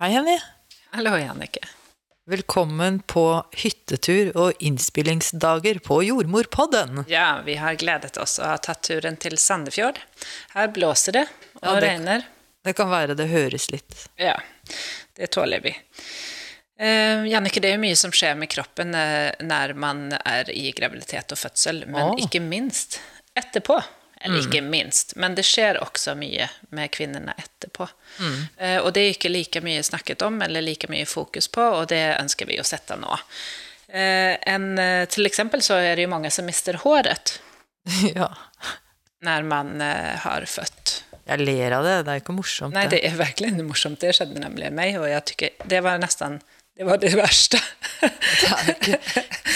Hei, Henny. Hallå Jannike. Velkommen på hyttetur og innspillingsdager på Jordmorpodden. Ja, vi har glädet oss och har tagit turen till Sandefjord. Här blåser det och Ja, det- regnar. Det kan være det høres litt Ja, det tåler vi. Eh, Jannike, det är mycket som sker med kroppen eh, när man är i graviditet och födsel, men Ja. icke minst etterpå. Eller icke minst, men det sker också mycket med kvinnorna etterpå. Eh, och det är inte lika mycket snacket om eller lika mycket fokus på, och det önskar vi att sätta nå. Eh, en, eh, till exempel så är det ju många som mister håret Ja. när man eh, har fött. Jeg ler av det. Det er ikke morsomt. Nej, det är verkligen morsomt. Det skedde nämligen mig och jag tycker det var nästan det var det värsta. Det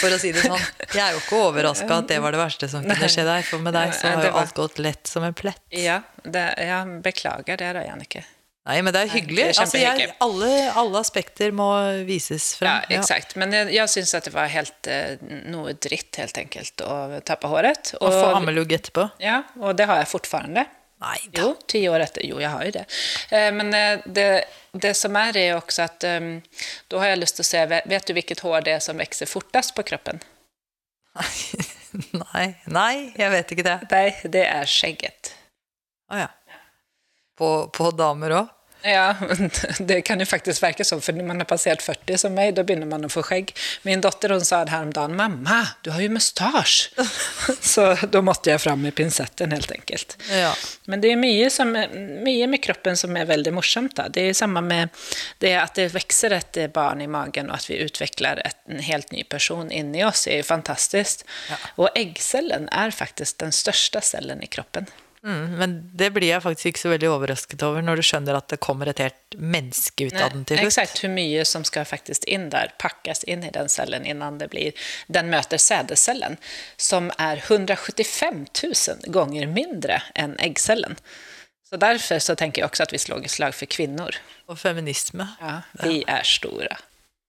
for å si det sånn, jeg er jo ikke overraska at det var det verste som kunne skje deg, for med deg så har jo alt gått lett som en plett. ja, det, jag beklagar det då, Jannike. Nei, men det Altså, jeg, kjempehyggelig. alle, alle aspekter må vises frem. Ja, exakt. Men jag, jag syns att det var helt eh, något dritt helt enkelt att tappa håret. Og få ammelugg etterpå. ja, och det har jag fortfarande. Nei da. Jo, tio år efter. Jo, jag har ju det. Eh, Men eh, det, det som är det är också att eh, då har jag lust att säga, vet- du vilket hår det är som växer fortast på kroppen? Nei, nei, jeg vet ikke det. Nej, det är skägget. Å ja. På, på damer òg? Ja, det kan ju faktiskt verka så, för när man har passerat 40 som mig, då börjar man att få skägg. Min dotter hon sa det häromdagen, mamma, du har ju mustasch. så då måste jag fram med pincetten helt enkelt. Ja. Men det är mycket, som, mycket med kroppen som är väldigt morsamt. Då. Det är samma med det att det växer ett barn i magen och att vi utvecklar ett, en helt ny person in i oss är ju fantastiskt. Och äggcellen är faktiskt den största cellen i kroppen. Mm, men det blir jeg faktisk ikke så veldig overrasket over når du skjønner at det kommer et helt menneske ut av den til slutt. Exakt hur mycket som ska faktiskt in där, packas in i den cellen innan det blir, den möter sädescellen, som är 175 000 gånger mindre än äggcellen. Så därför så tänker jag också att vi slår ett slag för kvinnor. Og feminisme. Ja, vi är stora.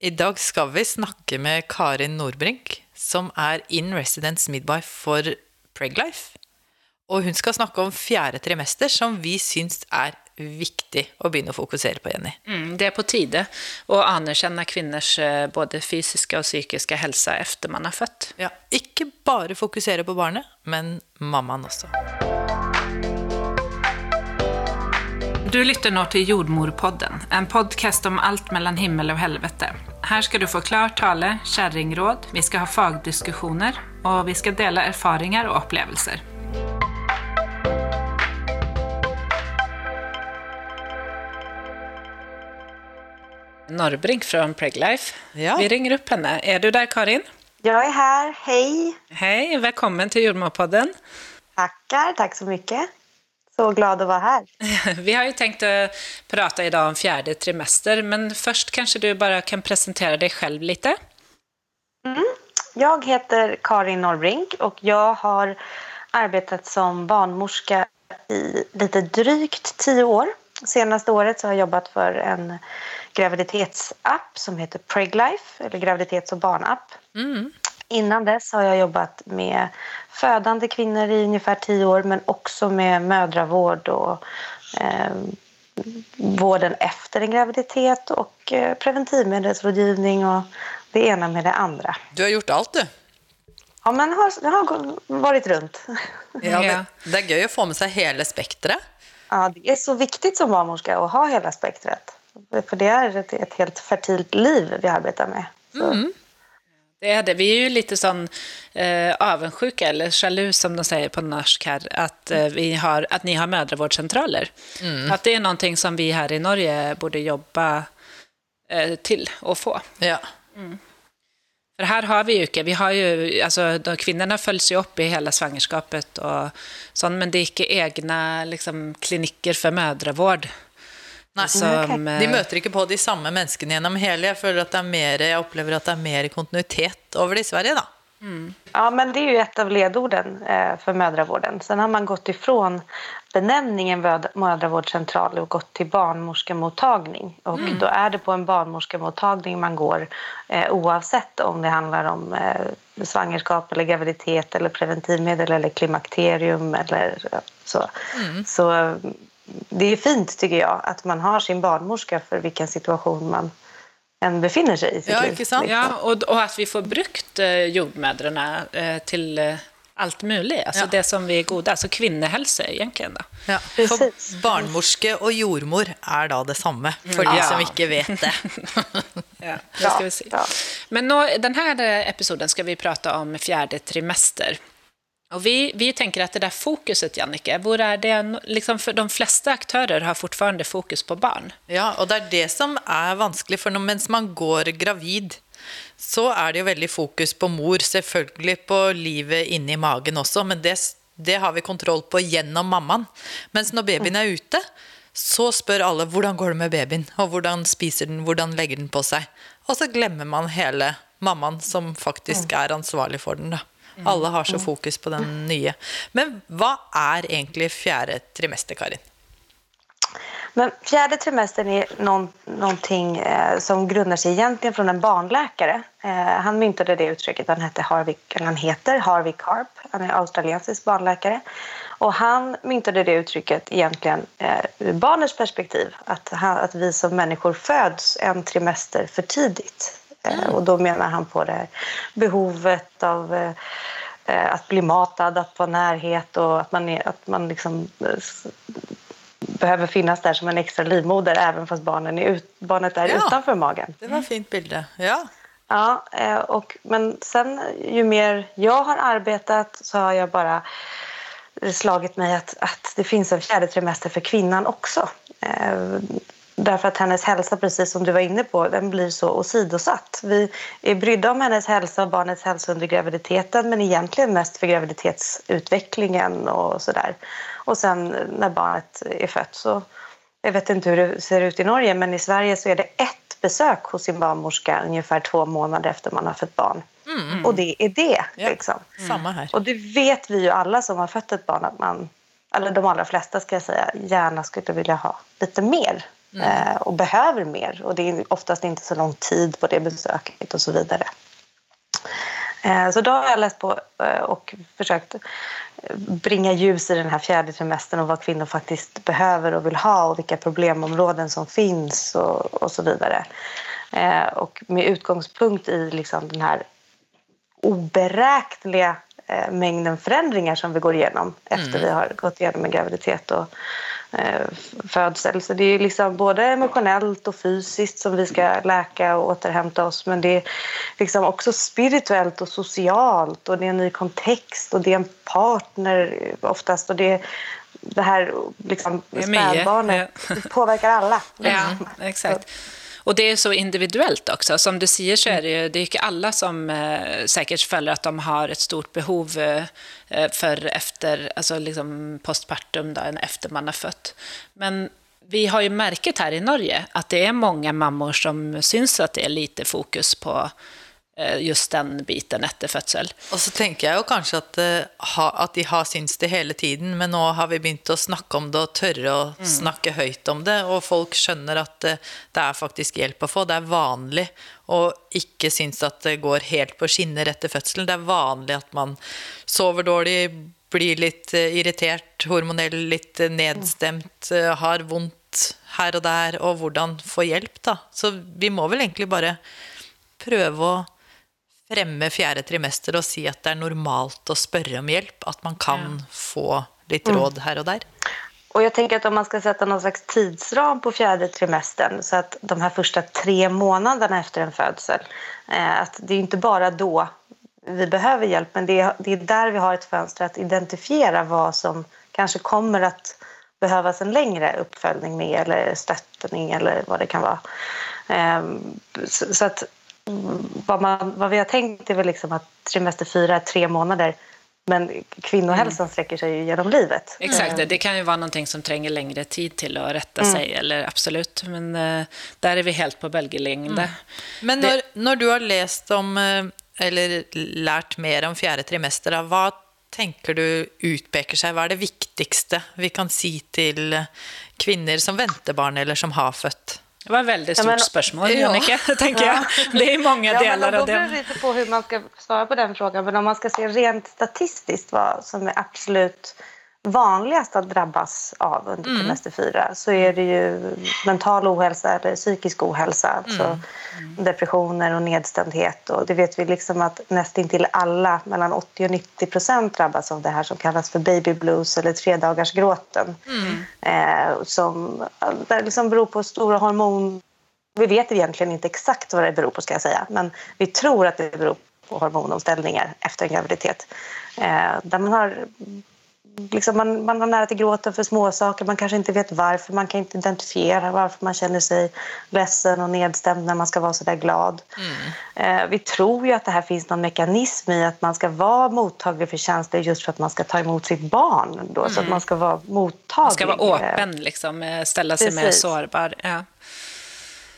I dag skal vi snakke med Karin Nordbrink, som er in residence midwife for Preglife. Og hun skal snakke om fjerde trimester, som vi syns er viktig å begynne å fokusere på, Jenny. Mm, det är på tide att anerkänna kvinnors eh, både fysiska och psykiska hälsa efter man har fött. Ja, ikke bare fokusere på barnet, men mammaen også. Du lytter nå til Jordmorpodden, en podcast om allt mellan himmel och helvete. Här ska du få klar tale, kärringråd, vi ska ha fagdiskussioner och vi ska dela erfaringar och upplevelser. Norrbrink från Preglife. Ja. Vi ringer upp henne. Är du där Karin? Jag är här. Hej! Hej, välkommen till Jordmorpodden. Tackar, tack så mycket. Så glad att vara här. Vi har ju tänkt att prata idag om fjärde trimester, men först kanske du bara kan presentera dig själv lite. Jag heter Karin Norrbrink och jag har arbetat som barnmorska i lite drygt tio år. Senaste året så har jag jobbat för en graviditetsapp som heter Preglife, eller graviditets och barnapp. Innan dess har jag jobbat med födande kvinnor i ungefär tio år men också med mödravård och eh, vården efter en graviditet och eh, preventivmedelsrådgivning och det ena med det andra. Du har gjort alt, du. Ja, men har, jag har varit runt. Ja, Ja. det, er gøy å få med seg hele spekteret. Ja, det är så viktigt som barnmorska att ha hela spektrat. För det är ett, ett helt fertilt liv vi arbetar med. Så, Det är det. Vi är ju lite sån eh, avundsjuka, eller jaloux som de säger på norsk här, att, eh, vi har, att ni har mödravårdscentraler. Att det är någonting som vi här i Norge borde jobba eh, till och få. Ja. För här har vi ju inte, vi har ju, alltså de kvinnorna följs ju upp i hela svangerskapet och sånt, men det är inte egna liksom, klinikker för mödravård. Nei. Som, De eh, møter ikke på de samme menneskene gjennom hele. Jeg føler at det er mer, jeg opplever at det er mer kontinuitet over det i Sverige, da. ja, men det är ju ett av ledorden eh, för mödravården. Sen har man gått ifrån benämningen möd- mödravårdscentral och gått till barnmorskemottagning. Och då är det på en barnmorskemottagning man går eh, oavsett om det handlar om eh, svangerskap eller graviditet eller preventivmedel eller klimakterium eller så. Så det är fint tycker jag att man har sin barnmorska för vilken situation man än befinner sig i Ja, inte sant? liksom. Ja, och, och att vi får brukt eh, jordmödrarna eh, till eh, allt möjligt. Alltså Ja. det som vi är goda, alltså kvinnohälsa egentligen. Då. Ja, Precis. for barnmorske og jordmor er da det samme, for de Ja. som ikke vet det. Ja, det ska Ja, vi se. ja. Men nå, den här eh, episoden ska vi prata om fjärde trimester. Och vi, vi tänker att det där fokuset, Jannike, är liksom för de flesta aktörer har fortfarande fokus på barn. Ja, og det er det som vanskelig, for når, mens man går gravid, så er det jo veldig fokus på mor, selvfølgelig på livet inni magen også, men det, det har vi kontroll på gjennom mammaen. Mens når babyen er ute, så spør alle hvordan går det med babyen, og hvordan spiser den, hvordan legger den på seg. Og så glemmer man hele mammaen som faktisk er ansvarlig for den. da. Alle har så fokus på den nye. Men hva er egentlig fjerde trimester, Karin? Men fjärde trimestern är någon, någonting eh, som grundar sig egentligen från en barnläkare. Eh, han myntade det uttrycket. Han, hette Harvey, eller han heter Harvey Karp. Han är australiensisk barnläkare. Och han myntade det uttrycket egentligen eh, ur barnets perspektiv. Att, han, att vi som människor föds en trimester för tidigt. Eh, och då menar han på det här behovet av eh, eh, att bli matad, att få närhet och att man, är, att man liksom eh, behöver finnas där som en extra livmoder även fast barnen är ut, barnet är Ja. utanför magen. Det var fint bilde. Ja. Ja, och, men sen ju mer jag har arbetat så har jag bara slagit mig att, att det finns en fjärde trimester för kvinnan också. Därför att hennes hälsa, precis som du var inne på, den blir så åsidosatt. Vi är brydda om hennes hälsa och barnets hälsa under graviditeten men egentligen mest för graviditetsutvecklingen och sådär. Och sen när barnet är fött så, jag vet inte hur det ser ut i Norge, men i Sverige så är det ett besök hos sin barnmorska ungefär två månader efter man har fött barn. Och det är det. Ja. Liksom. Samme her. Och det vet vi ju alla som har fött ett barn att man, eller de allra flesta ska jag säga, gärna skulle vilja ha lite mer. Eh, och behöver mer. Och det är oftast inte så lång tid på det besöket och så vidare. Eh, Så då har jag läst på eh, och försökt bringa ljus i den här fjärde trimestern och vad kvinnor faktiskt behöver och vill ha och vilka problemområden som finns och, och så vidare. Och med utgångspunkt i liksom den här oberäkneliga mängden förändringar som vi går igenom efter vi har gått igenom en graviditet och födsel. Så det är liksom både emotionellt och fysiskt som vi ska läka och återhämta oss men det är liksom också spirituellt och socialt och det är en ny kontext och det är en partner oftast och det är det här liksom, spädbarnet påverkar alla. Ja, exakt. Och det är så individuellt också. Som du säger så är det ju det är inte alla som eh, säkert följer att de har ett stort behov eh, eh för efter, alltså liksom postpartum, då, efter man har fött. Men vi har ju märkt här i Norge att det är många mammor som syns att det är lite fokus på just den biten efter födsel. Og så tenker jeg jo kanskje at, eh, at de har syntes det hele tiden, men nå har vi begynt å snakke om det og tørre å snakke høyt om det, og folk skjønner at eh, det er faktisk hjelp å få. Det er vanlig å ikke synes at det går helt på skinner etter fødselen. Det er vanlig at man sover dårlig, blir litt eh, irritert, hormonell, litt eh, nedstemt, eh, har vondt her og der, og hvordan få hjelp, da. Så vi må vel egentlig bare prøve å fremme fjerde trimester og si at det er normalt å spørre om hjelp, at man kan få litt råd her og der. Och jag tänker att om man ska sätta någon slags tidsram på fjärde trimestern så att de här första tre månaderna efter en födsel, eh, att det är inte bara då vi behöver hjälp, men det är, det är där vi har ett fönster att identifiera vad som kanske kommer att behövas en längre uppföljning med eller stöttning eller vad det kan vara. Ehm, Så, att mm, vad, man, vad vi har tänkt är väl liksom att trimester fyra är tre månader men kvinnohälsan sträcker sig ju genom livet. Exakt, det, det kan ju vara någonting som tränger längre tid till att rätta sig, eller absolut. Men eh, där är vi helt på bälgelängd. Men når, når du har lest om, eh, eller lært mer om fjerde trimester, da, hva tenker du utpeker seg? Hva er det viktigste vi kan si til eh, kvinner som venter barn, eller som har født? Det var ett väldigt Ja, stort men- spörsmål, Ja. Jannike, tänker jag. Det är många Ja, delar av beror det. det lite på hur man ska svara på den frågan. Men om man ska se rent statistiskt vad som är absolut vanligast att drabbas av under mm. trimester fyra så är det ju mental ohälsa eller psykisk ohälsa. Alltså mm. Mm. depressioner och nedstämdhet. Och det vet vi liksom att nästintill alla, mellan 80 och 90 procent drabbas av det här som kallas för baby blues eller tredagarsgråten. Mm. Eh, som det liksom beror på stora hormon... Vi vet egentligen inte exakt vad det beror på ska jag säga, men vi tror att det beror på hormonomställningar efter en graviditet. Eh, där man har liksom man, man har nära till gråten för småsaker. Man kanske inte vet varför. Man kan inte identifiera varför man känner sig ledsen och nedstämd när man ska vara så där glad. Mm. Eh, vi tror ju att det här finns någon mekanism i att man ska vara mottaglig för känslor just för att man ska ta emot sitt barn. Då, mm. Så att mm. man ska vara mottaglig. Man ska vara öppen, liksom, eh, ställa sig Precis. mer sårbar. Ja.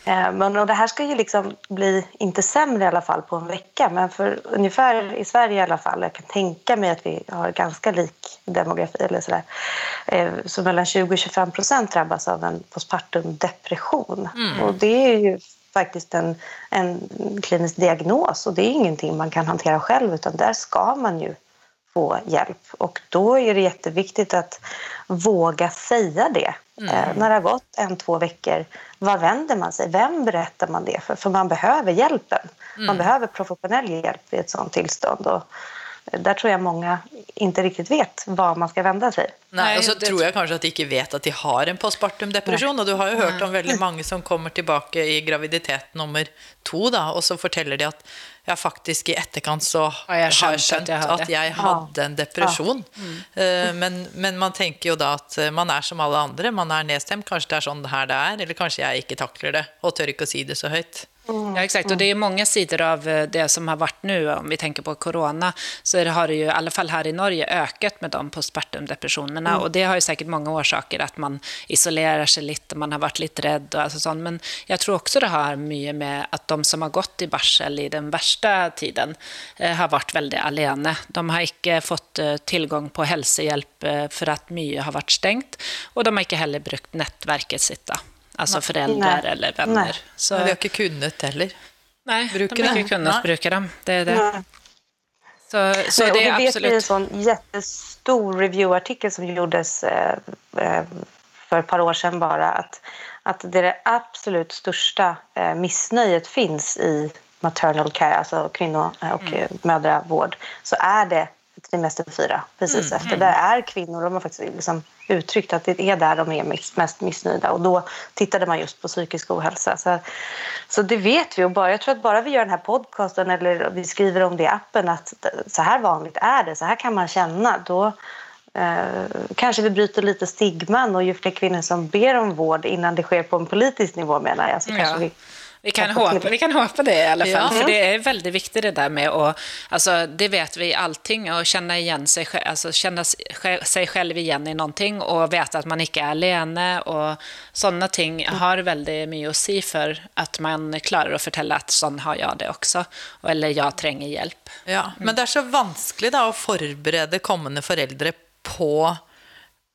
Eh, men och det här ska ju liksom bli, inte sämre i alla fall på en vecka, men för ungefär i Sverige i alla fall, jag kan tänka mig att vi har ganska lik demografi eller sådär, eh, så mellan 20 och 25 procent drabbas av en postpartum depression. Mm. Och det är ju faktiskt en, en klinisk diagnos och det är ingenting man kan hantera själv utan där ska man ju få hjälp. Och då är det jätteviktigt att våga säga det. Mm. Eh, när det har gått en, två veckor, var vänder man sig? Vem berättar man det för? För man behöver hjälpen. Mm. Man behöver professionell hjälp i ett sådant tillstånd. Och där tror jag många inte riktigt vet var man ska vända sig. Nej, och så tror jag kanske att de inte vet att de har en postpartum depression. Och du har ju hört om väldigt många som kommer tillbaka i graviditet nummer två då, och så berättar de att jag faktiskt i efterkant så har jag skjønt att jag hade, att jag hade en depression. Ja. Mm. Eh, men, men, man tänker ju då att eh, man är som alla andra, man är nedstämd, kanske det är så här det är, eller kanske jag inte tacklar det och tör inte säga det så högt. Ja, exakt. Och det är många sidor av eh, det som har varit nu, om vi tänker på corona, så det har det ju i alla fall här i Norge ökat med de postpartum-depressionerna. Mm. Och det har ju säkert många orsaker, att man isolerar sig lite, man har varit lite rädd och alltså sånt. Men jag tror också det har mycket med att de som har gått i barsel i den värsta tiden eh, har varit väldigt alene. De har inte fått eh, tillgång på hälsohjälp eh, för att mycket har varit stängt. Och de har inte heller brukt nätverket sitt. Då. Alltså föräldrar Nej. eller vänner. Nej. Så... Men vi har inte kunnat heller. Nej, Brukar de har inte kunnat bruka dem. Det är det. Så, så det är absolut... Vi en sån jättestor reviewartikel som gjordes eh, eh, för ett par år sedan bara. Att, att det, det absolut största eh, missnöjet finns i maternal care, alltså kvinno och mm. mödravård, så är det trimester fyra precis mm. efter. Mm. Där är kvinnor, de har faktiskt liksom uttryckt att det är där de är mest missnöjda. Och då tittade man just på psykisk ohälsa. Så, så det vet vi. Och bara, jag tror att bara vi gör den här podcasten eller vi skriver om det i appen att så här vanligt är det, så här kan man känna. Då eh, kanske vi bryter lite stigman och ju fler kvinnor som ber om vård innan det sker på en politisk nivå menar jag. Så ja. kanske vi vi kan, hoppa, vi kan hoppa det i alla fall, ja. för det är väldigt viktigt det där med att, alltså det vet vi allting, och känna igen sig, alltså känna sig själv igen i någonting och veta att man inte är alene och sådana ting mm. har väldigt mycket att säga för att man klarar att berätta att sån har jag det också, eller jag tränger hjälp. Ja, mm. men det är så vanskligt att förbereda kommande föräldrar på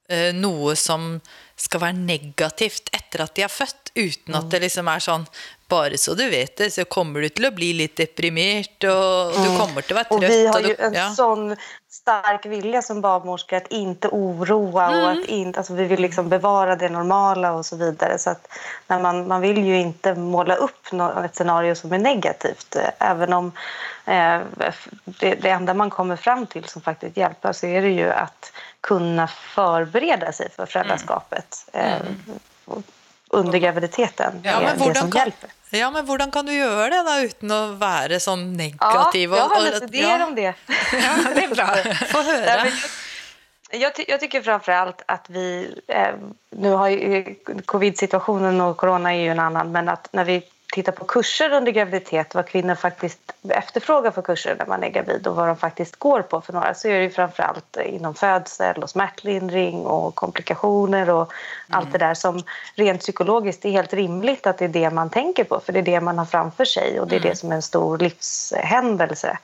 eh, något som ska vara negativt efter att de har fött, utan att det liksom är sån bara så du vet det så kommer du till att bli lite deprimerad och, du mm. kommer till att vara trött. Och vi har ju en ja. sån stark vilja som barnmorska att inte oroa mm. och att inte, alltså vi vill liksom bevara det normala och så vidare. Så att när man, man vill ju inte måla upp ett scenario som är negativt. Även om eh, det, det enda man kommer fram till som faktiskt hjälper så är det ju att kunna förbereda sig för föräldraskapet. Mm. Eh, under graviditeten. Ja, men det som kan, hjälper. Ja, men hur kan du göra det då utan att vara så negativ? Ja, jag har lite idéer ja. om det. Ja, det är bra. Få höra. Jag, ty jag, tycker framför allt att vi... Eh, nu har ju covid-situationen och corona är ju en annan, men att när vi tittar på kurser under graviditet, vad kvinnor faktiskt efterfrågar för kurser när man är gravid och vad de faktiskt går på för några så är det framför allt inom födsel och smärtlindring och komplikationer och mm. allt det där som rent psykologiskt är helt rimligt att det är det man tänker på för det är det man har framför sig och det är mm. det som är en stor livshändelse.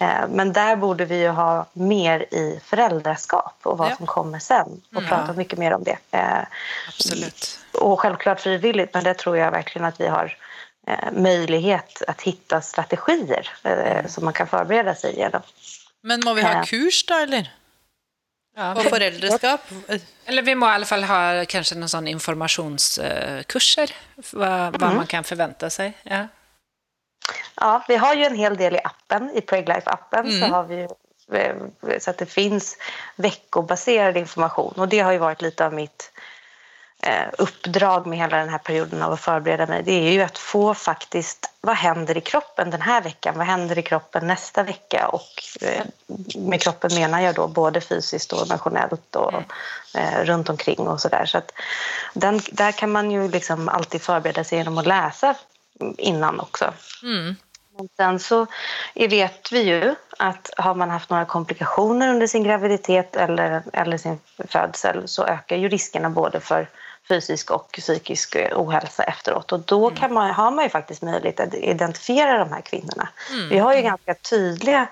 Eh, men där borde vi ju ha mer i föräldraskap och vad ja. som kommer sen och mm. prata mycket mer om det. Eh, Absolut. Och självklart frivilligt, men det tror jag verkligen att vi har möjlighet att hitta strategier mm. som man kan förbereda sig genom. Men må vi ha kurs då eller? Ja. Och föräldraskap? Eller vi må i alla fall ha kanske någon sån informationskurser, vad, mm. vad man kan förvänta sig. Ja. ja, vi har ju en hel del i appen, i Preglife-appen mm. så har vi eh, så att det finns veckobaserad information och det har ju varit lite av mitt Eh, uppdrag med hela den här perioden av att förbereda mig, det är ju att få faktiskt, vad händer i kroppen den här veckan? Vad händer i kroppen nästa vecka? Och eh, med kroppen menar jag då både fysiskt och emotionellt och eh, runt omkring och sådär. Så att den, där kan man ju liksom alltid förbereda sig genom att läsa innan också. Mm. Men sen så vet vi ju att har man haft några komplikationer under sin graviditet eller, eller sin födsel så ökar ju riskerna både för fysisk och psykisk ohälsa efteråt. Och då mm. kan man, har man ju faktiskt möjlighet att identifiera de här kvinnorna. Mm. Vi har ju ganska tydliga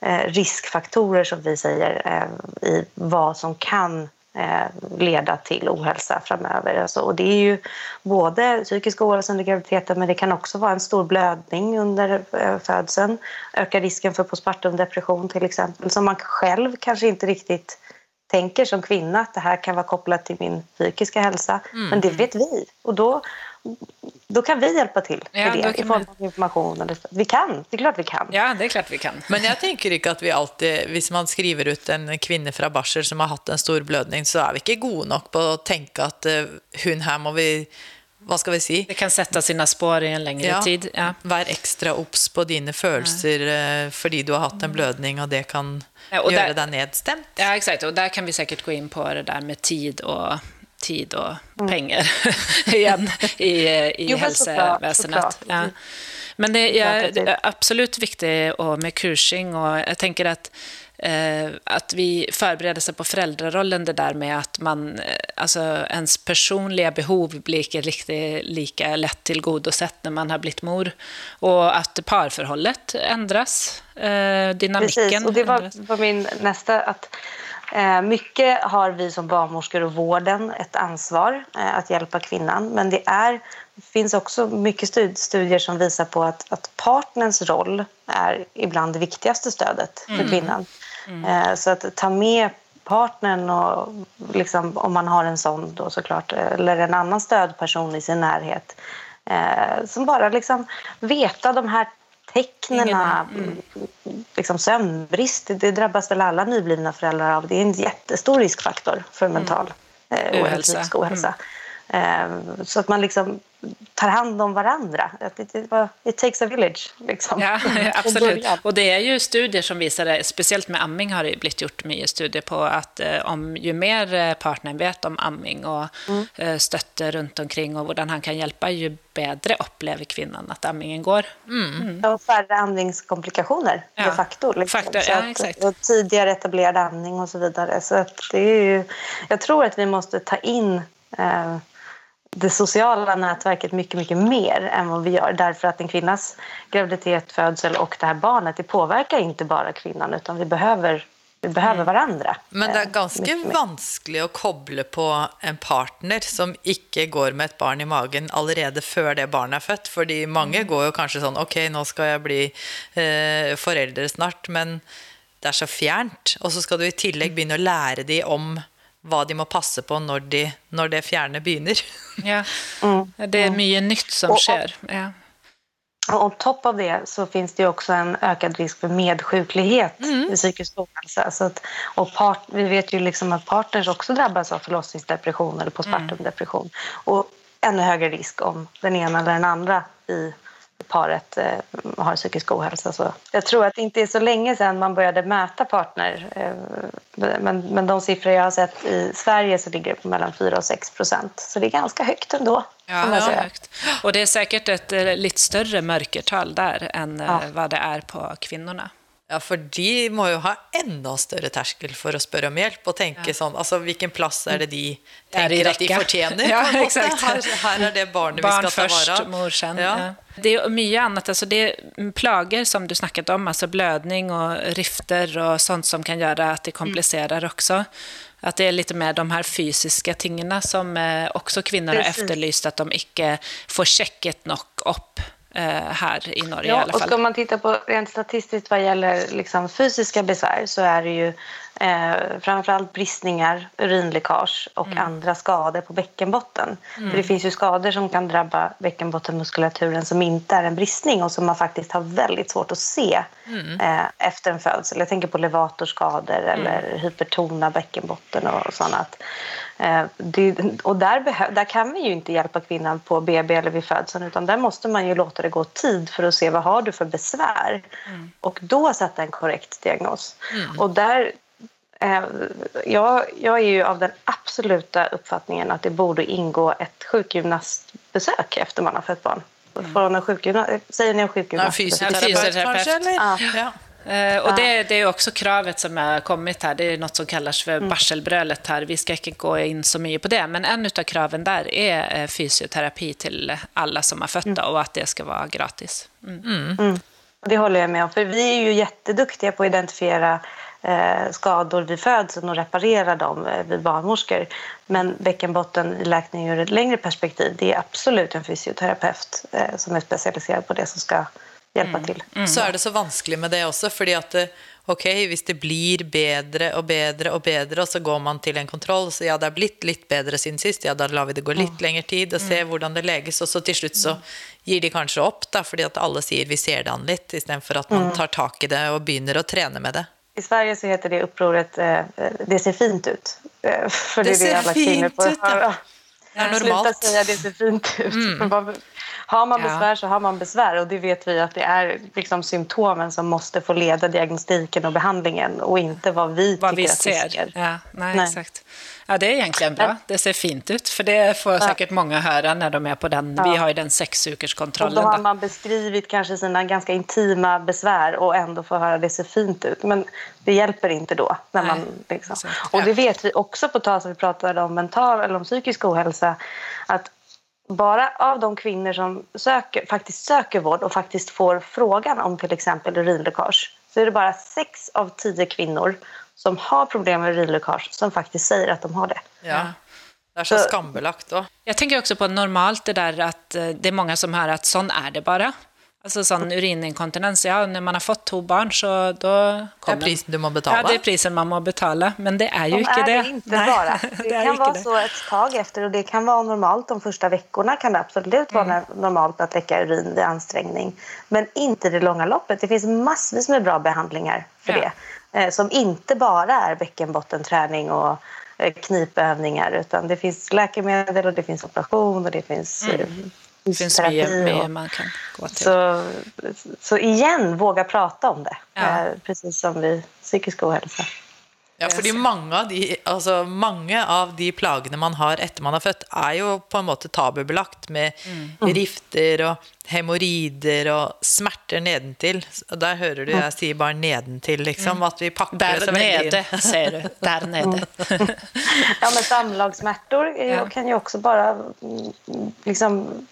eh, riskfaktorer som vi säger eh, i vad som kan eh, leda till ohälsa framöver. Alltså, och det är ju både psykisk ohälsa under graviditeten men det kan också vara en stor blödning under eh, födseln. Öka risken för postpartum depression till exempel som man själv kanske inte riktigt tänker som kvinna att det här kan vara kopplat till min psykiska hälsa. Mm. Men det vet vi. Och då, då kan vi hjälpa till med ja, det i form av information. Vi kan, det är klart vi kan. Ja, det är klart vi kan. Men jag tänker inte att vi alltid, om man skriver ut en kvinna från barsel som har haft en stor blödning, så är vi inte goda nog på att tänka att uh, hon här må vi vad ska vi säga? Det kan sätta sina spår i en längre ja, tid. Ja. Var extra obs på dina känslor ja. för du har haft en blödning och det kan ja, och göra dig nedstämd. Ja, exakt. Och där kan vi säkert gå in på det där med tid och, tid och mm. pengar igen i, i jo, hälsoväsendet. Ja. Men det är absolut viktigt med kursing och jag tänker att eh, att vi förbereder sig på föräldrarollen, det där med att man, eh, alltså ens personliga behov blir inte riktigt lika lätt tillgodosett när man har blivit mor. Och att parförhållet ändras, eh, dynamiken Precis, och det var, var min nästa, att eh, mycket har vi som barnmorskor och vården ett ansvar eh, att hjälpa kvinnan, men det är det finns också mycket studier som visar på att, att partners roll är ibland det viktigaste stödet för mm. kvinnan. Mm. Så att ta med partnern och liksom, om man har en sån då såklart, eller en annan stödperson i sin närhet eh, som bara liksom veta de här tecknen, mm. liksom sömnbrist, det drabbas väl alla nyblivna föräldrar av. Det är en jättestor riskfaktor för mm. mental eh, ohälsa. ohälsa. Mm. Eh, så att man liksom tar hand om varandra. It, takes a village. Liksom. Ja, absolut. Och det är ju studier som visar det, speciellt med amming har det blivit gjort mycket studier på att eh, om ju mer eh, partnern vet om amming och mm. Eh, stötter runt omkring och hur han kan hjälpa, ju bättre upplever kvinnan att ammingen går. Mm. Mm. Och färre amningskomplikationer ja. de facto. Liksom. Faktor, ja, att, exakt. och tidigare etablerad amning och så vidare. Så att det är ju, jag tror att vi måste ta in eh, det sociala nätverket mycket, mycket mer än vad vi gör. Därför att en kvinnas graviditet, födsel och det här barnet, det påverkar inte bara kvinnan utan vi behöver vi behöver mm. varandra. Men det är eh, ganska vanskligt att koppla på en partner som inte går med ett barn i magen redan före det barnet är fött. För många mm. går ju kanske så, okej, okay, nu ska jag bli eh, förälder snart, men det är så fjärnt. Och så ska du i tillägg börja lära dig om vad de må passe på när de, når det fjerne begynner. Ja, mm. det är mycket nytt som och, sker. Ja. Och on top av det så finns det också en ökad risk för medsjuklighet mm. i psykisk ohälsa. Så att, och part, vi vet ju liksom att partners också drabbas av förlossningsdepression eller postpartumdepression. Mm. Och ännu högre risk om den ena eller den andra i paret eh, har psykisk ohälsa. Så jag tror att det inte är så länge sedan man började mäta partner. Eh, men, men de siffror jag har sett i Sverige så ligger det på mellan 4 och 6 procent. Så det är ganska högt ändå. Ja, ja högt. Och det är säkert ett eh, lite större mörkertal där än ja. vad det är på kvinnorna. Ja, för de må ju ha ännu större terskel för att spørre om hjälp och tänka ja. sånn Altså, hvilken plass är det de tänker att de förtjänar? Ja, exakt. Här, här är det barnet Barn vi ska först, ta vara mor sen. Ja. Ja. Det är mycket annat. Alltså det är plager som du snackat om, alltså blödning och rifter och sånt som kan göra att det komplicerar mm. också. Att det är lite mer de här fysiska tingena som eh, också kvinnor har efterlyst, att de inte får checket nog upp här i Norge ja, i alla fall. Och ska man titta på rent statistiskt vad gäller liksom fysiska besvär så är det ju eh, framförallt bristningar, urinläckage och mm. andra skador på bäckenbotten. Mm. För det finns ju skador som kan drabba bäckenbottenmuskulaturen som inte är en bristning och som man faktiskt har väldigt svårt att se mm. eh, efter en födsel. Jag tänker på levatorskador mm. eller hypertona bäckenbotten och sådana. Eh, det, och där, där kan vi ju inte hjälpa kvinnan på BB eller vid födseln utan där måste man ju låta det gå tid för att se vad har du för besvär mm. och då sätta en korrekt diagnos. Mm. Och där, eh, jag, jag är ju av den absoluta uppfattningen att det borde ingå ett sjukgymnastbesök efter man har fött barn. Mm. Från en sjukgymnast, säger ni en sjukgymnast? Ja, fysioterapeut kanske? Ja. ja. Eh, och det, det, är också kravet som har kommit här. Det är något som kallas för mm. barselbrölet här. Vi ska inte gå in så mycket på det, men en av kraven där är eh, fysioterapi till alla som har fötta mm. och att det ska vara gratis. Mm. mm. mm. Det håller jag med om, för vi är ju jätteduktiga på att identifiera eh, skador vid födseln och reparera dem eh, vid barnmorskor. Men bäckenbottenläkning ur ett längre perspektiv, det är absolut en fysioterapeut eh, som är specialiserad på det som ska hjälpa mm. till. Mm. Så är det så vanskligt med det också, för att det, ok, hvis det blir bättre och bättre och bättre, och så går man till en kontroll, så ja, det har blivit lite bättre sen sist, ja, då lar vi det gå lite mm. längre tid och se mm. hur det läggs, och så till slut så ger de kanske upp, då, för att alla säger vi ser det an lite, istället för att man mm. tar tag i det och börjar att träna med det. I Sverige så heter det upproret eh, Det ser fint ut. Eh, för det, det ser fint ut, ja. Ja, normalt. Sluta säga det ser fint ut. Mm. Har man besvär så har man besvär och det vet vi att det är liksom symptomen som måste få leda diagnostiken och behandlingen och inte vad vi vad tycker vi att ser. vi ser. Ja, nej, nej. Exakt. Ja, det är egentligen bra. Det ser fint ut, för det får säkert många höra när de är på den. Ja. Vi har ju den sexukerskontrollen. Då har man beskrivit kanske sina ganska intima besvär och ändå får höra det ser fint ut. Men det hjälper inte då. När Nej, man, liksom. Och det vet vi också på tal som vi pratade om mental eller om psykisk ohälsa. Att bara av de kvinnor som söker, faktiskt söker vård och faktiskt får frågan om till exempel urinläckage så är det bara sex av tio kvinnor som har problem med urinläckage som faktiskt säger att de har det. Ja. Det är så, så skambelagt då. Jag tänker också på normalt det där att eh, det är många som hör att sån är det bara. Alltså sån urininkontinens, ja när man har fått två barn så då kommer Det är priset du må betala. Ja, det är priset man må betala, men det är ju inte det. det inte Nej. bara. Det, det kan vara det. så ett tag efter och det kan vara normalt de första veckorna kan det absolut vara mm. normalt att läcka urin vid ansträngning. Men inte det långa loppet. Det finns massvis med bra behandlingar för ja. det. Eh, som inte bara är bäckenbottenträning och eh, knipövningar utan det finns läkemedel och det finns operation och det finns mm eh, det finns mycket mer man kan gå till. Så, så igen, våga prata om det. Ja. Precis som vid psykisk ohälsa. Ja, fordi mange av, de, altså mange av de plagene man har etter man har født, er jo på en måte tabubelagt med mm. rifter og hemoroider og smerter nedentil. Og der hører du jeg sier bare nedentil, liksom. At vi pakker der det så veldig nede, säger du. Där nede. ja, men samlagssmärtor ja. kan ju också bara liksom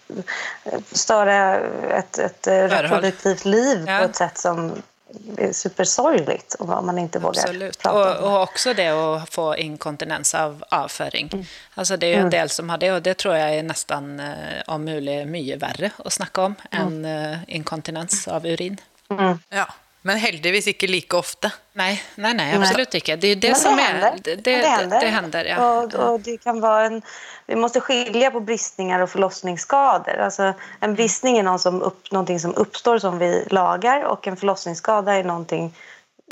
störa ett, ett reproduktivt liv ja. på ett sätt som är supersorgligt om man inte vågar Absolut. prata och, om det. Och också det att få inkontinens av avföring. Mm. Alltså det är ju en mm. del som har det och det tror jag är nästan eh, om möjligt mycket värre att snacka om mm. än eh, inkontinens av urin. Mm. Ja. Men heldigvis inte lika ofta. Nej, nej, nej absolut inte. Det är det som det händer. är... Det, det, det händer. Det, händer ja. och, och, det kan vara en... Vi måste skilja på bristningar och förlossningsskador. Alltså, en bristning är någon som upp, någonting som uppstår som vi lagar och en förlossningsskada är någonting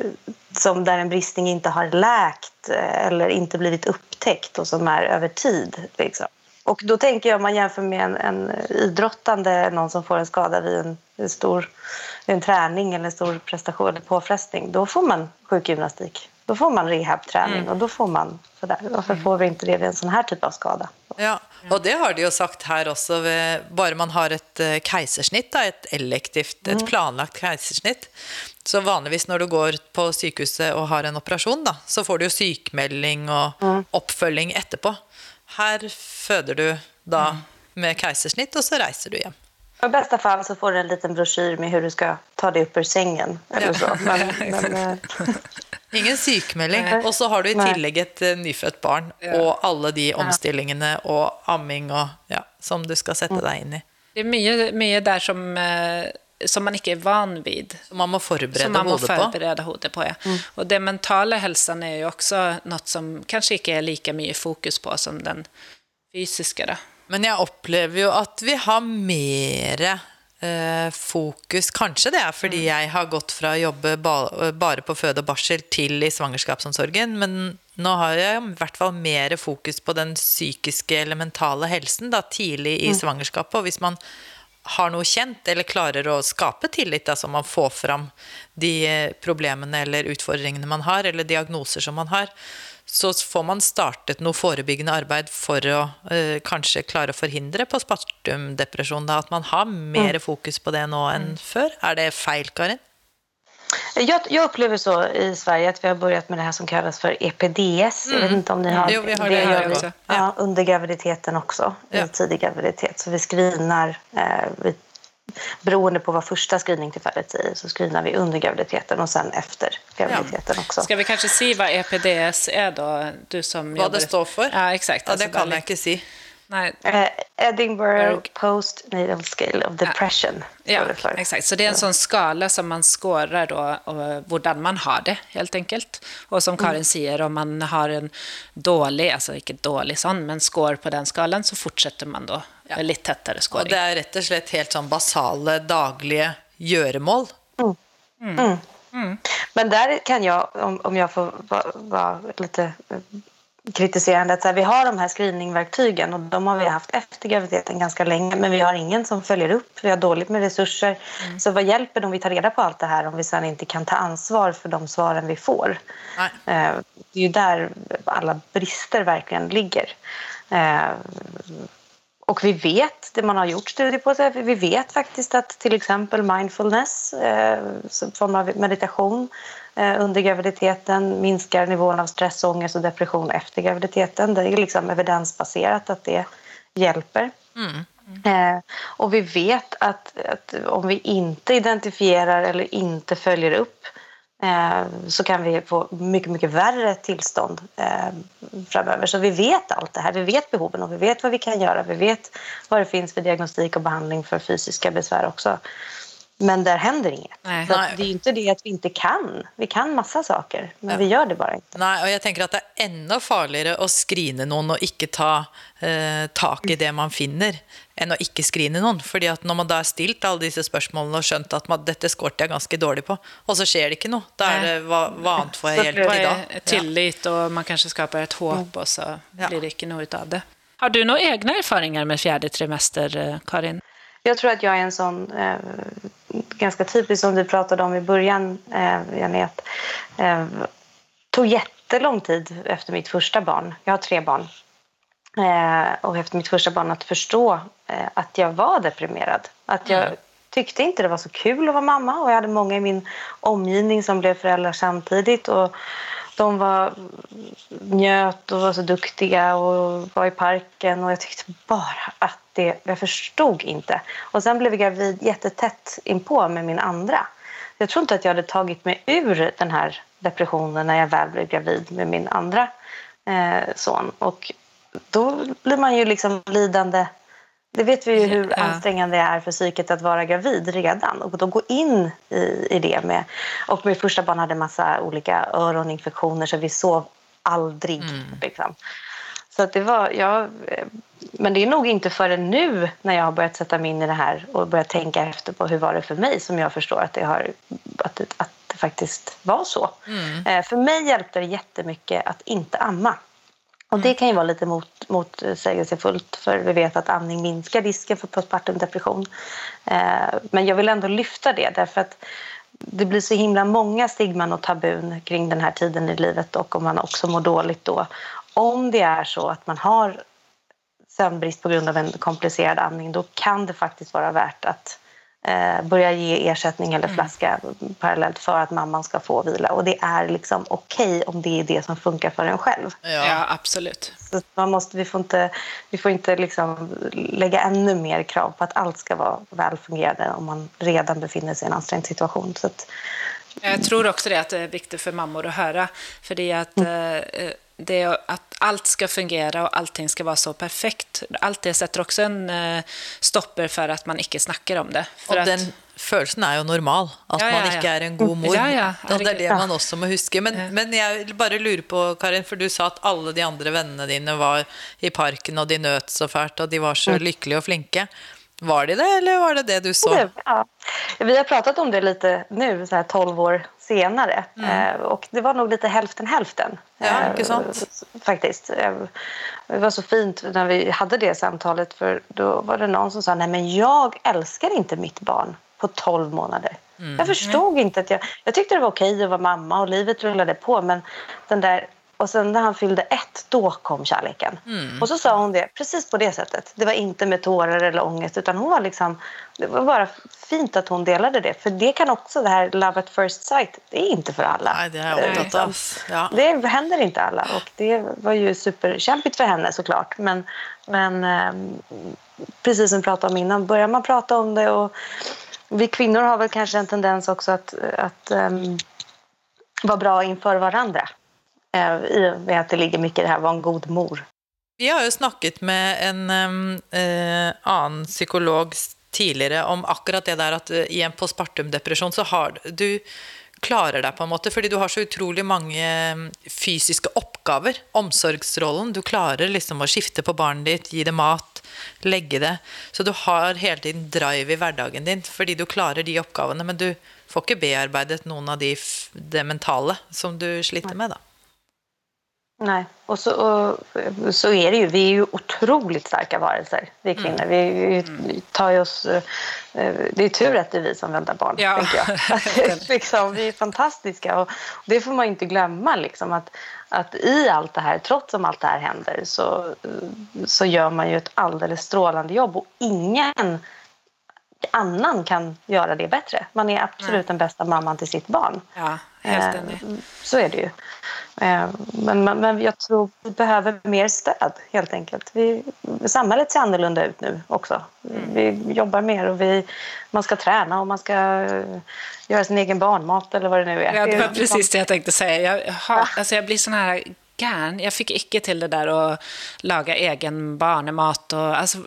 eh, som där en bristning inte har läkt eh, eller inte blivit upptäckt och som är över tid. Liksom. Och då tänker jag om man jämför med en, en idrottande, någon som får en skada vid en, en stor en träning eller en stor prestation eller påfrestning, då får man sjukgymnastik. Då får man rehabträning mm. och då får man sådär. Varför får vi inte det vid en sån här typ av skada? Ja, och det har de ju sagt här också, bara man har ett eh, kejsarsnitt, ett elektivt, ett mm. planlagt kejsarsnitt, så vanligtvis när du går på sjukhuset och har en operation, då, så får du ju sjukmelding och mm. uppföljning efterpå. Här föder du då mm. med kejsarsnitt och så reser du hem. I bästa fall så får du en liten broschyr med hur du ska ta dig upp ur sängen. Eller ja. så. Men, men, eh, Ingen sykemelding. Och så har du i tillägg ett uh, nyfött barn och alla de omställningarna och amming och, ja, som du ska sätta dig in i. Det är mycket, mycket där som, eh, som man inte är van vid. Som man må förbereda Som man må förbereda hodet på, ja. Och den mentala hälsan är ju också något som kanske inte är lika mycket fokus på som den fysiska. Då. Men jeg opplever jo at vi har mer eh, fokus Kanskje det er fordi jeg har gått fra å jobbe ba, bare på føde og barsel til i svangerskapsomsorgen, men nå har jeg i hvert fall mer fokus på den psykiske eller mentale helsen da, tidlig i svangerskapet. Og hvis man har noe kjent, eller klarer å skape tillit, da, så man får fram de eh, problemene eller utfordringene man har, eller diagnoser som man har, så får man startet noe forebyggende arbeid for å eh, kanskje klare å forhindre postpartumdepresjon. Da, at man har mer fokus på det nå enn før. Er det feil, Karin? Jag, jag upplever så i Sverige att vi har börjat med det här som kallas för EPDS. Jag vet inte om ni har Jo, vi har det här gör vi. också. Ja, under graviditeten också, Ja. i tidig graviditet. Så vi screenar, eh, vi, beroende på vad första screeningtillfället är, så screenar vi under graviditeten och sen efter graviditeten också. Ska vi kanske se vad EPDS är då? Du som Hva jobbar- det står for? Ja, exakt. Ja, Alltså, det kan jeg ikke si. Nej, Eh, Edinburgh Erg- Postnatal Scale of Depression. Ja, för. exakt. Så det är en sån skala som man skårar då, och hur man har det, helt enkelt. Och som Mm. Karin säger, om man har en dålig, alltså inte dålig sån, men score på den skalan, så fortsätter man då med lite tätare Og scoring. det er rett og slett helt sånn basale, daglige gjøremål. Men där kan jag, om, om jag får vara vara lite eh, kritiserande, att så här, vi har de här screeningverktygen och de har vi haft efter graviditeten ganska länge men vi har ingen som följer upp, vi har dåligt med resurser. Så vad hjälper det om vi tar reda på allt det här om vi sen inte kan ta ansvar för de svaren vi får? Nej. Eh, Det är ju där alla brister verkligen ligger. Eh, Och vi vet, det man har gjort studier på, vi vet faktiskt att till exempel mindfulness, eh, som form av meditation under graviditeten minskar nivån av stress, ångest och depression efter graviditeten. Det är liksom evidensbaserat att det hjälper. Eh, och vi vet att, att om vi inte identifierar eller inte följer upp eh, så kan vi få mycket, mycket värre tillstånd eh, framöver. Så vi vet allt det här. Vi vet behoven och vi vet vad vi kan göra. Vi vet vad det finns för diagnostik och behandling för fysiska besvär också. Men där händer inget. Nej. Så Nej. att det är ju inte det att vi inte kan. Vi kan massa saker, men vi gör det bara inte. Nei, og jeg tenker at det er enda farligere å skrine noen og ikke ta eh, tak i det man finner, enn å ikke skrine noen. Fordi at når man da har stilt alle disse spørsmålene og skjønt at man, dette skårte jeg ganske dårlig på, og så skjer det ikke noe, da er det hva, hva annet får Vad til da? är tillit och man kanske skapar ett hopp och så Ja. blir det inte något av det. Har du några egna erfarenheter med fjärde trimester, eh, Karin? Jag tror att jag är en sån, eh, ganska typisk som du pratade om i början, eh, Janet. Eh, tog jättelång tid efter mitt första barn. Jag har tre barn. Eh, och efter mitt första barn att förstå eh, att jag var deprimerad. Att jag tyckte inte det var så kul att vara mamma och jag hade många i min omgivning som blev föräldrar samtidigt. Och de var njöt och var så duktiga och var i parken och jag tyckte bara att det, jag förstod inte. Och sen blev jag gravid jättetätt inpå med min andra. Jag tror inte att jag hade tagit mig ur den här depressionen när jag väl blev gravid med min andra eh, son. Och då blir man ju liksom lidande. Det vet vi ju hur Ja. ansträngande det är för psyket att vara gravid redan. Och då gå in i, i det med... Och min första barn hade massa olika öroninfektioner så vi sov aldrig. Liksom. Så att det var... Jag, eh, men det är nog inte förrän nu när jag har börjat sätta mig in i det här och börjat tänka efter på hur var det för mig som jag förstår att det, har, att det, att det faktiskt var så. Eh, för mig hjälpte det jättemycket att inte amma. Och det kan ju vara lite mot, motsägelsefullt för vi vet att amning minskar risken för postpartum depression. Eh, men jag vill ändå lyfta det därför att det blir så himla många stigman och tabun kring den här tiden i livet och om man också mår dåligt då. Om det är så att man har sömnbrist på grund av en komplicerad amning då kan det faktiskt vara värt att eh, börja ge ersättning eller flaska parallellt för att mamman ska få vila. Och det är liksom okej om det är det som funkar för en själv. Ja, absolut. Så man måste, vi får inte, vi får inte liksom lägga ännu mer krav på att allt ska vara välfungerande om man redan befinner sig i en ansträngd situation. Så att, Jag tror också det att det är viktigt för mammor att höra. För det är att eh, det att allt ska fungera och allting ska vara så perfekt. Allt det sätter också en eh, stopper för att man inte snackar om det. För at, den følelsen er jo normal. At Ja, ja, man ja. ikke er en god mor. Ja, ja, Og det er det man også må huske. Men, men jeg bare lurer på, Karin, for du sa at alle de andre vennene dine var i parken, og de nøt så fælt, og de var så lykkelige og flinke. Var de det, eller var det det du så? Det, ja. Vi har pratat om det lite nu, så här 12 år senare. Eh, och det var nog lite hälften hälften. Ja, eh, inte sant? Faktiskt. Eh, Det var så fint när vi hade det samtalet för då var det någon som sa nej men jag älskar inte mitt barn på 12 månader. Jag förstod inte att jag... Jag tyckte det var okej att vara mamma och livet rullade på men den där... Och sen när han fyllde ett, då kom kärleken. Och så sa hon det precis på det sättet. Det var inte med tårar eller ångest utan hon var liksom... Det var bara fint att hon delade det. För det kan också, det här love at first sight, det är inte för alla. Nei, det opptatt av. Ja. Det händer inte alla och det var ju superkämpigt för henne såklart. Men, men ehm, precis som vi pratade om innan, börjar man prata om det och vi kvinnor har väl kanske en tendens också att, att ehm, vara bra inför varandra. Eh, I och med att det ligger mycket i det här att vara en god mor. Vi har ju snackat med en äh, eh, annan psykolog tidigare om akkurat det där att eh, i en postpartumdepression så har du klarar deg på en måte, fordi du har så utrolig mange fysiska fysiske oppgaver. Omsorgsrollen. Du klarer liksom å skifte på barnet ditt, gi det mat, legge det. Så du har hele tiden drive i hverdagen din fordi du klarer de oppgavene, men du får ikke bearbeidet noen av de, det mentale som du sliter med, da. Nej, och så, och så är det ju. Vi är ju otroligt starka varelser, vi kvinnor. Vi, vi tar oss... eh, Det är tur att det är vi som väntar barn, Ja. tänker jag. Att, liksom, vi är fantastiska och det får man inte glömma. Liksom, att, att i allt det här, trots om allt det här händer, så, så gör man ju ett alldeles strålande jobb och ingen annan kan göra det bättre. Man är absolut den bästa mamman till sitt barn. ja, helt Eh, enig. Så är det ju. Eh, Men, men, men jag tror vi behöver mer stöd helt enkelt. Vi, samhället ser annorlunda ut nu också. Vi jobbar mer och vi, man ska träna och man ska eh, göra sin egen barnmat eller vad det nu är. Ja, det var precis det jag tänkte säga. Jag, har, alltså jag blir sån här gärn. Jag fick icke till det där att laga egen barnemat. Och, alltså,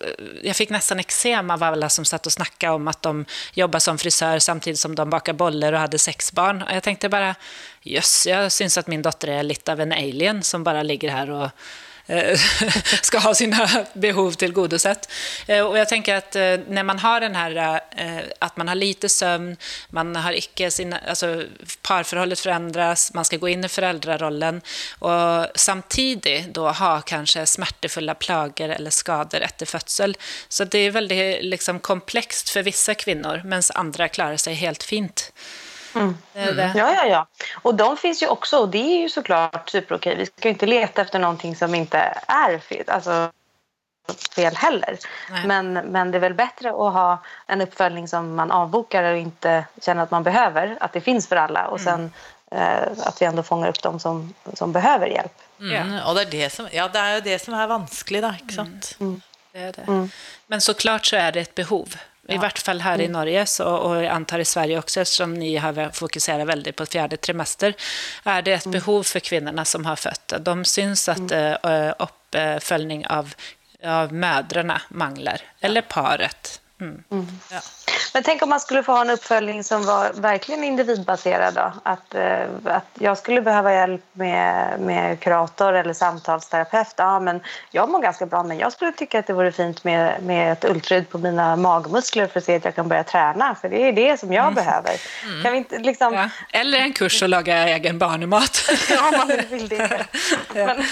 jag fick nästan eksem av alla som satt och snackade om att de jobbar som frisör samtidigt som de bakar bollar och hade sex barn. Och jag tänkte bara, jöss, jag syns att min dotter är lite av en alien som bara ligger här och Eh, ska ha sina behov tillgodosett. Eh, och jag tänker att eh, när man har den här, att man har lite sömn, man har icke sina, alltså parförhållet förändras, man ska gå in i föräldrarollen och samtidigt då ha kanske smärtefulla plagor eller skador efter födsel. Så det är väldigt liksom, komplext för vissa kvinnor, medan andra klarar sig helt fint. Det är det. Ja, ja, ja. Och de finns ju också och det är ju såklart superokej. Vi ska ju inte leta efter någonting som inte är fel, alltså fel heller. Nej. Men, men det är väl bättre att ha en uppföljning som man avbokar och inte känner att man behöver. Att det finns för alla och sen eh, att vi ändå fångar upp de som, som behöver hjälp. Mm, og det er, det, som, ja, det er jo det som vanskelig, da. ikke sant? Det är det. Men såklart så är det ett behov. I vart fall här i Norge så, och jag antar i Sverige också eftersom ni har fokuserat väldigt på fjärde trimester är det ett behov för kvinnorna som har fött. De syns att eh, uppföljning av, av mödrarna manglar, eller paret. Mm. Ja. Men tänk om man skulle få ha en uppföljning som var verkligen individbaserad då? Att, eh, att jag skulle behöva hjälp med, med kurator eller samtalsterapeut. Ja, men jag mår ganska bra men jag skulle tycka att det vore fint med, med ett ultraljud på mina magmuskler för att se att jag kan börja träna. För det är det som jag behöver. Kan vi inte liksom... Ja. Eller en kurs att laga egen barnmat. Ja, man vill det. Men,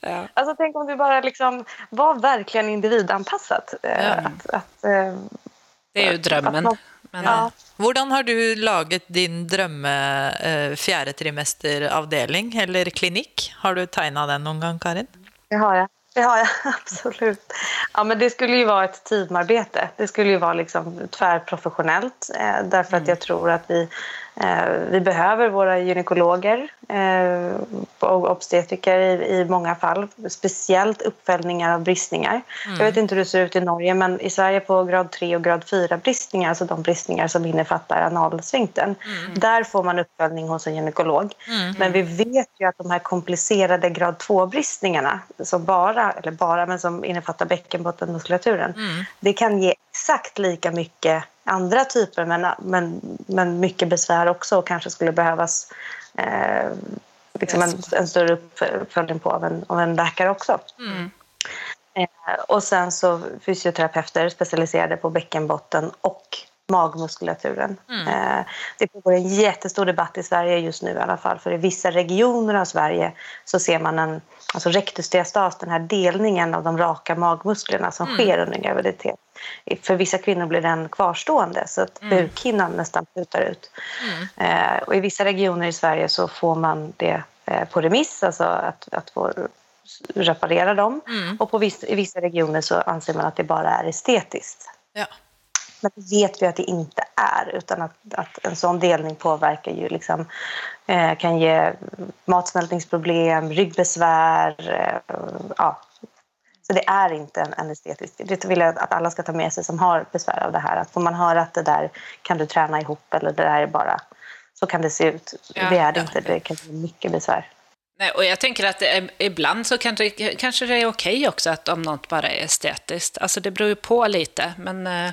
Ja. alltså, tänk om det bara liksom var verkligen individanpassat. Eh, Att, att, eh, Det är ju drömmen. Men, Ja. Hvordan har du laget din drømme eh, fjerde trimesteravdeling eller klinikk? Har du tegna den noen gang, Karin? Det har jag. Det har jag, absolut. Ja, men det skulle ju vara ett teamarbete. Det skulle ju vara liksom tvärprofessionellt. Eh, därför att jag tror att vi vi behöver våra gynekologer eh, och obstetriker i, många fall. Speciellt uppföljningar av bristningar. Mm. Jag vet inte hur det ser ut i Norge men i Sverige på grad 3 och grad 4 bristningar, alltså de bristningar som innefattar analsfinkten. Mm. Där får man uppföljning hos en gynekolog. Mm. Men vi vet ju att de här komplicerade grad 2-bristningarna som bara, eller bara, men som innefattar bäckenbottenmuskulaturen. Mm. Det kan ge exakt lika mycket andra typer men, men, men mycket besvär också och kanske skulle behövas eh, liksom en, en, större uppföljning på av en, av en läkare också. Mm. Eh, och sen så fysioterapeuter specialiserade på bäckenbotten och magmuskulaturen. Mm. Eh, det pågår en jättestor debatt i Sverige just nu i alla fall för i vissa regioner av Sverige så ser man en alltså rectusdiastas, den här delningen av de raka magmusklerna som mm. sker under graviditet. För vissa kvinnor blir den kvarstående så att mm. bukhinnan nästan putar ut. Mm. Eh, och I vissa regioner i Sverige så får man det eh, på remiss, alltså att, att få reparera dem. Mm. Och på viss, i vissa regioner så anser man att det bara är estetiskt. Ja. Men det vet vi att det inte är, utan att, att en sån delning påverkar ju liksom, eh, kan ge matsmältningsproblem, ryggbesvär, eh, ja. Så det är inte en, en estetisk... Det vill jag att alla ska ta med sig som har besvär av det här. Att får man höra att det där kan du träna ihop eller det där är bara... Så kan det se ut. Ja, det är det ja. inte. Det kan ge mycket besvär. Nej, och jag tänker att det, ibland så kan det, kanske det är okej också att om något bara är estetiskt. Alltså det beror ju på lite, men eh,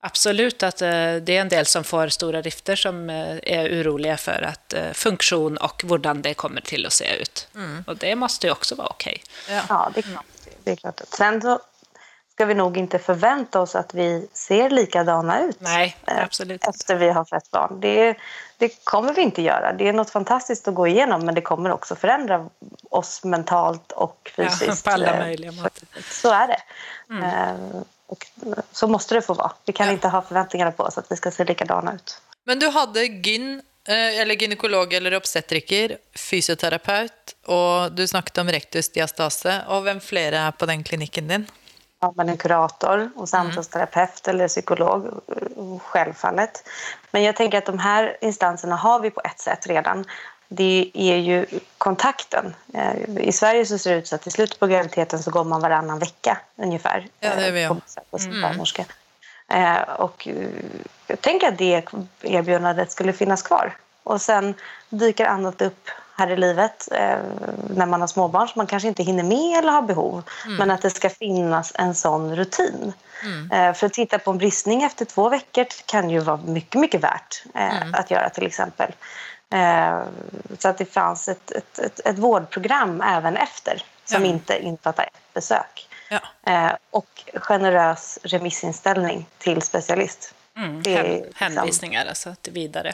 Absolut att eh, det är en del som får stora rifter som eh, är oroliga för att eh, funktion och hur det kommer till att se ut. Mm. Och det måste ju också vara okej. Ja. ja, det är klart. Det är klart. Sen så ska vi nog inte förvänta oss att vi ser likadana ut Nej, absolut efter vi har fött barn. Det, det kommer vi inte göra. Det är något fantastiskt att gå igenom men det kommer också förändra oss mentalt och fysiskt. Ja, på alla möjliga måter. Så är det. Mm. Och så måste det få vara. Vi kan ja. inte ha förväntningar på oss att vi ska se likadana ut. Men du hade gyn, eh, eller gynekolog eller obstetriker, fysioterapeut och du snackade om rektusdiastase. Och vem fler är på den kliniken din? Ja, men en kurator och samtalsterapeut mm. eller psykolog, självfallet. Men jag tänker att de här instanserna har vi på ett sätt redan det är ju kontakten. Eh, I Sverige så ser det ut så att i slutet på graviditeten så går man varannan vecka ungefär. Ja, det är vi. På mm. Eh, och eh, tänker att det erbjudandet skulle finnas kvar. Och sen dyker annat upp här i livet när man har småbarn som man kanske inte hinner med eller har behov. Mm. Men att det ska finnas en sån rutin. Mm. För att titta på en bristning efter två veckor kan ju vara mycket, mycket värt mm. att göra till exempel. Eh, så att det fanns ett, ett, ett, ett vårdprogram även efter som ja. inte innefattar ett besök. Ja. Eh, och generös remissinställning till specialist. Mm, det är, liksom- hänvisningar liksom... alltså till vidare.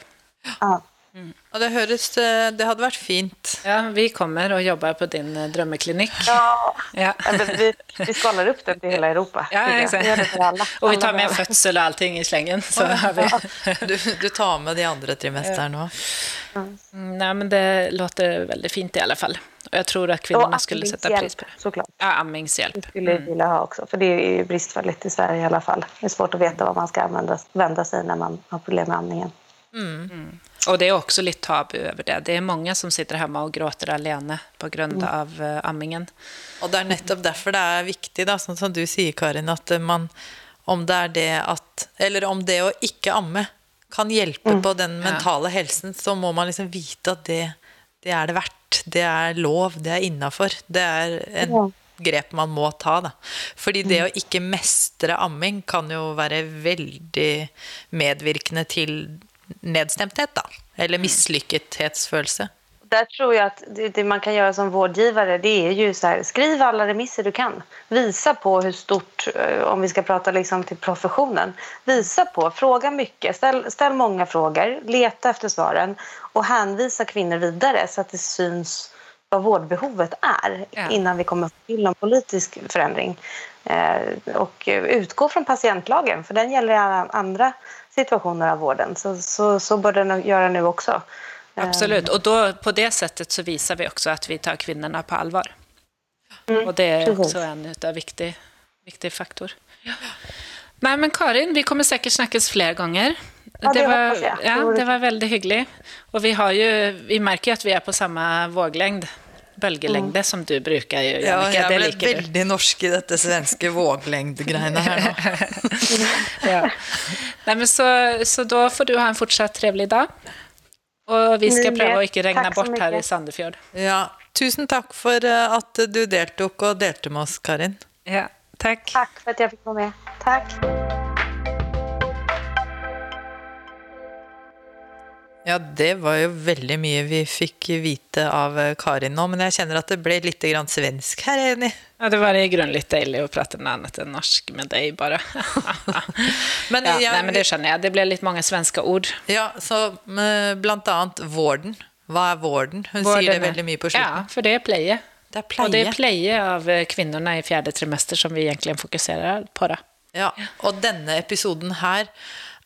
Ja. Mm. Och det hördes, eh, det hade varit fint. Ja, vi kommer och jobbar på din eh, drömmeklinik. Ja, ja. vi, vi skalar upp den till hela Europa. Ja, exakt. Vi för alla. Och vi tar med födsel och allting i slängen. Så har vi. Du, du tar med de andra trimestrarna ja. Mm. Nej, men det låter väldigt fint i alla fall. Och jag tror att kvinnorna skulle sätta pris på det. såklart. Ja, amningshjälp. Det skulle mm. vilja ha också, för det är ju bristfälligt i Sverige i alla fall. Det är svårt att veta vad man ska använda, vända sig när man har problem med amningen. Mm. Mm. Och det är också lite tabu över det. Det är många som sitter hemma och gråter alene på grund mm. av uh, ammingen. Och det är nettopp därför det är viktigt, da, som du säger Karin, att man, om det är det att, eller om det att inte amma kan hjälpa mm. på den mentala ja. hälsan, så må man liksom veta att det, det är det värt. Det är lov, det är innanför. Det är en ja. grep man må ta. Da. Fordi det mm. å ikke mestre amming kan jo være veldig medvirkende til nedstämdhet då? Eller misslyckethetsfølelse? Där tror jag att det, det, man kan göra som vårdgivare det är ju så här, skriv alla remisser du kan. Visa på hur stort, eh, om vi ska prata liksom till professionen, visa på, fråga mycket, ställ, ställ många frågor, leta efter svaren och hänvisa kvinnor vidare så att det syns vad vårdbehovet är ja. innan vi kommer till någon politisk förändring. Eh, och utgå från patientlagen, för den gäller i alla andra situationer av vården. Så, så, så bör den göra nu också. Absolut, och då, på det sättet så visar vi också att vi tar kvinnorna på allvar. Mm, och det är precis. också en utav viktig, viktig faktor. Ja. Nej, men Karin, vi kommer säkert snackas fler gånger. Ja, det det, var, jag. Ja, det var väldigt hyggligt. Och vi, har ju, vi märker ju att vi är på samma våglängd, bølgelängde, som du brukar ju, Ja, jeg det ble liker du. veldig norsk i dette svenske våglengdegreiene her nå. Ja. Nej, men så, så då får du ha en fortsatt trevlig dag. Och vi ska pröva att inte regna Tack bort här i. Sandefjord. Ja, tusen takk for eh, at du deltok og delte med oss, Karin. Ja, tack. Tack för att jag fick vara med. Tack. Ja, det var jo veldig mye vi fikk vite av eh, Karin nå, men jeg kjenner at det ble litt grann svensk jeg enig. Ja, det var i grunden lite dejligt att prata något annat än norsk med dig bara. Men, ja, jeg- nej, men det känner jag. Det blev lite många svenska ord. Ja, så eh, blant annet vården. Hva er vården? Hun Vården sier det är- veldig mye på slutten. Ja, för det är pleje. Det er pleie. Och det är pleje av eh, kvinnorna i fjärde trimester som vi egentligen fokuserar på. Då. Ja, og denne episoden her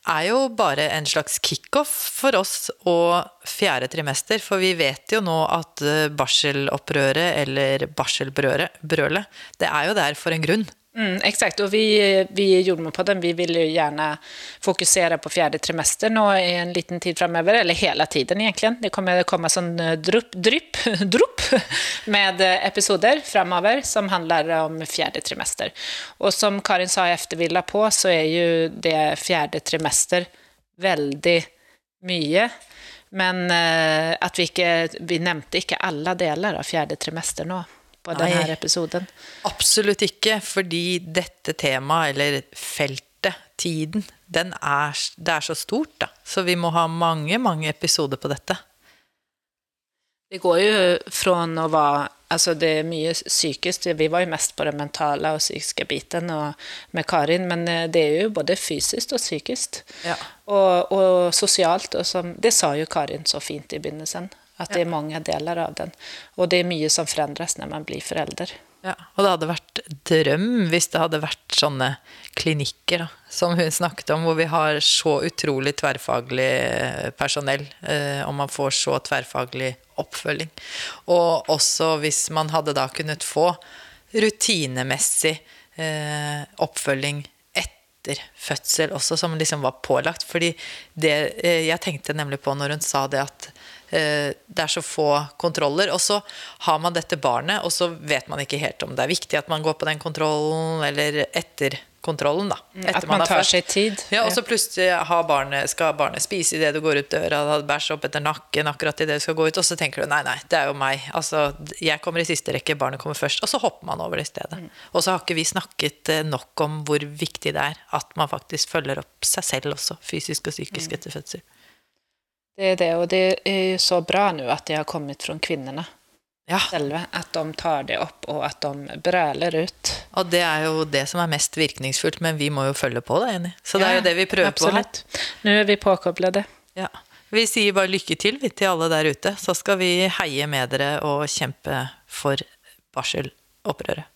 er jo bare en slags kickoff for oss og fjerde trimester, for vi vet jo nå at eh, barselopprøret, eller barselbrølet, det er jo der for en grunn. Mm, exakt, och vi, vi i Jordmopodden vi vill ju gärna fokusera på fjärde trimestern och en liten tid framöver, eller hela tiden egentligen. Det kommer komma som eh, drupp, drypp, drupp med eh, episoder framöver som handlar om fjärde trimester. Och som Karin sa efter vi la på så är ju det fjärde trimester väldigt mycket. Men eh, att vi, inte vi nämnde inte alla delar av fjärde trimestern. Också på den här Nej. episoden. Absolutt ikke, fordi dette temaet, eller feltet, tiden, den er, det er så stort, da. Så vi må ha mange, mange episoder på dette. Det går ju från att vara, alltså det är mycket psykiskt, vi var ju mest på den mentala och psykiska biten och med Karin, men eh, det är ju både fysiskt och psykiskt. Ja. Och, och socialt, och som, det sa ju Karin så fint i begynnelsen, att det är många delar av den. Och det är mycket som förändras när man blir förälder. Ja, og det hadde vært drøm hvis det hadde vært sånne klinikker, da, som hun snakket om, hvor vi har så utrolig tverrfaglig eh, personal eh, personell, og man får så tverrfaglig oppfølging. Og også hvis man hadde da kunnet få rutinemessig eh, uppföljning oppfølging etter fødsel også, som liksom var pålagt. Fordi det eh, jeg tenkte nemlig på når hun sa det at det er så få kontroller, og så har man dette barnet, og så vet man ikke helt om det er viktig at man går på den kontrollen, eller etter kontrollen, da. Etter att man har tar sig tid. Ja, og så plutselig barnet, skal barnet spise idet du går ut døra, hadde bæsj opp etter nakken akkurat idet du skal gå ut, og så tenker du nei, nei, det er jo meg. Altså, jeg kommer i siste rekke, barnet kommer først. Og så hopper man over det i stedet. Og så har ikke vi snakket eh, nok om hvor viktig det er at man faktisk følger opp seg selv også, fysisk og psykisk etter fødsel. Det är det, och det är ju så bra nu att det har kommit från kvinnorna Ja, själva, att de tar det upp och att de brölar ut. og det er jo det som er mest virkningsfullt, men vi må jo følge på det, enig. Så det er jo det vi prøver på her. Absolut. Nu är vi påkopplade. Ja. Vi sier bare lykke til vi, til alle der ute. Så skal vi heie med dere og kjempe for barselopprøret.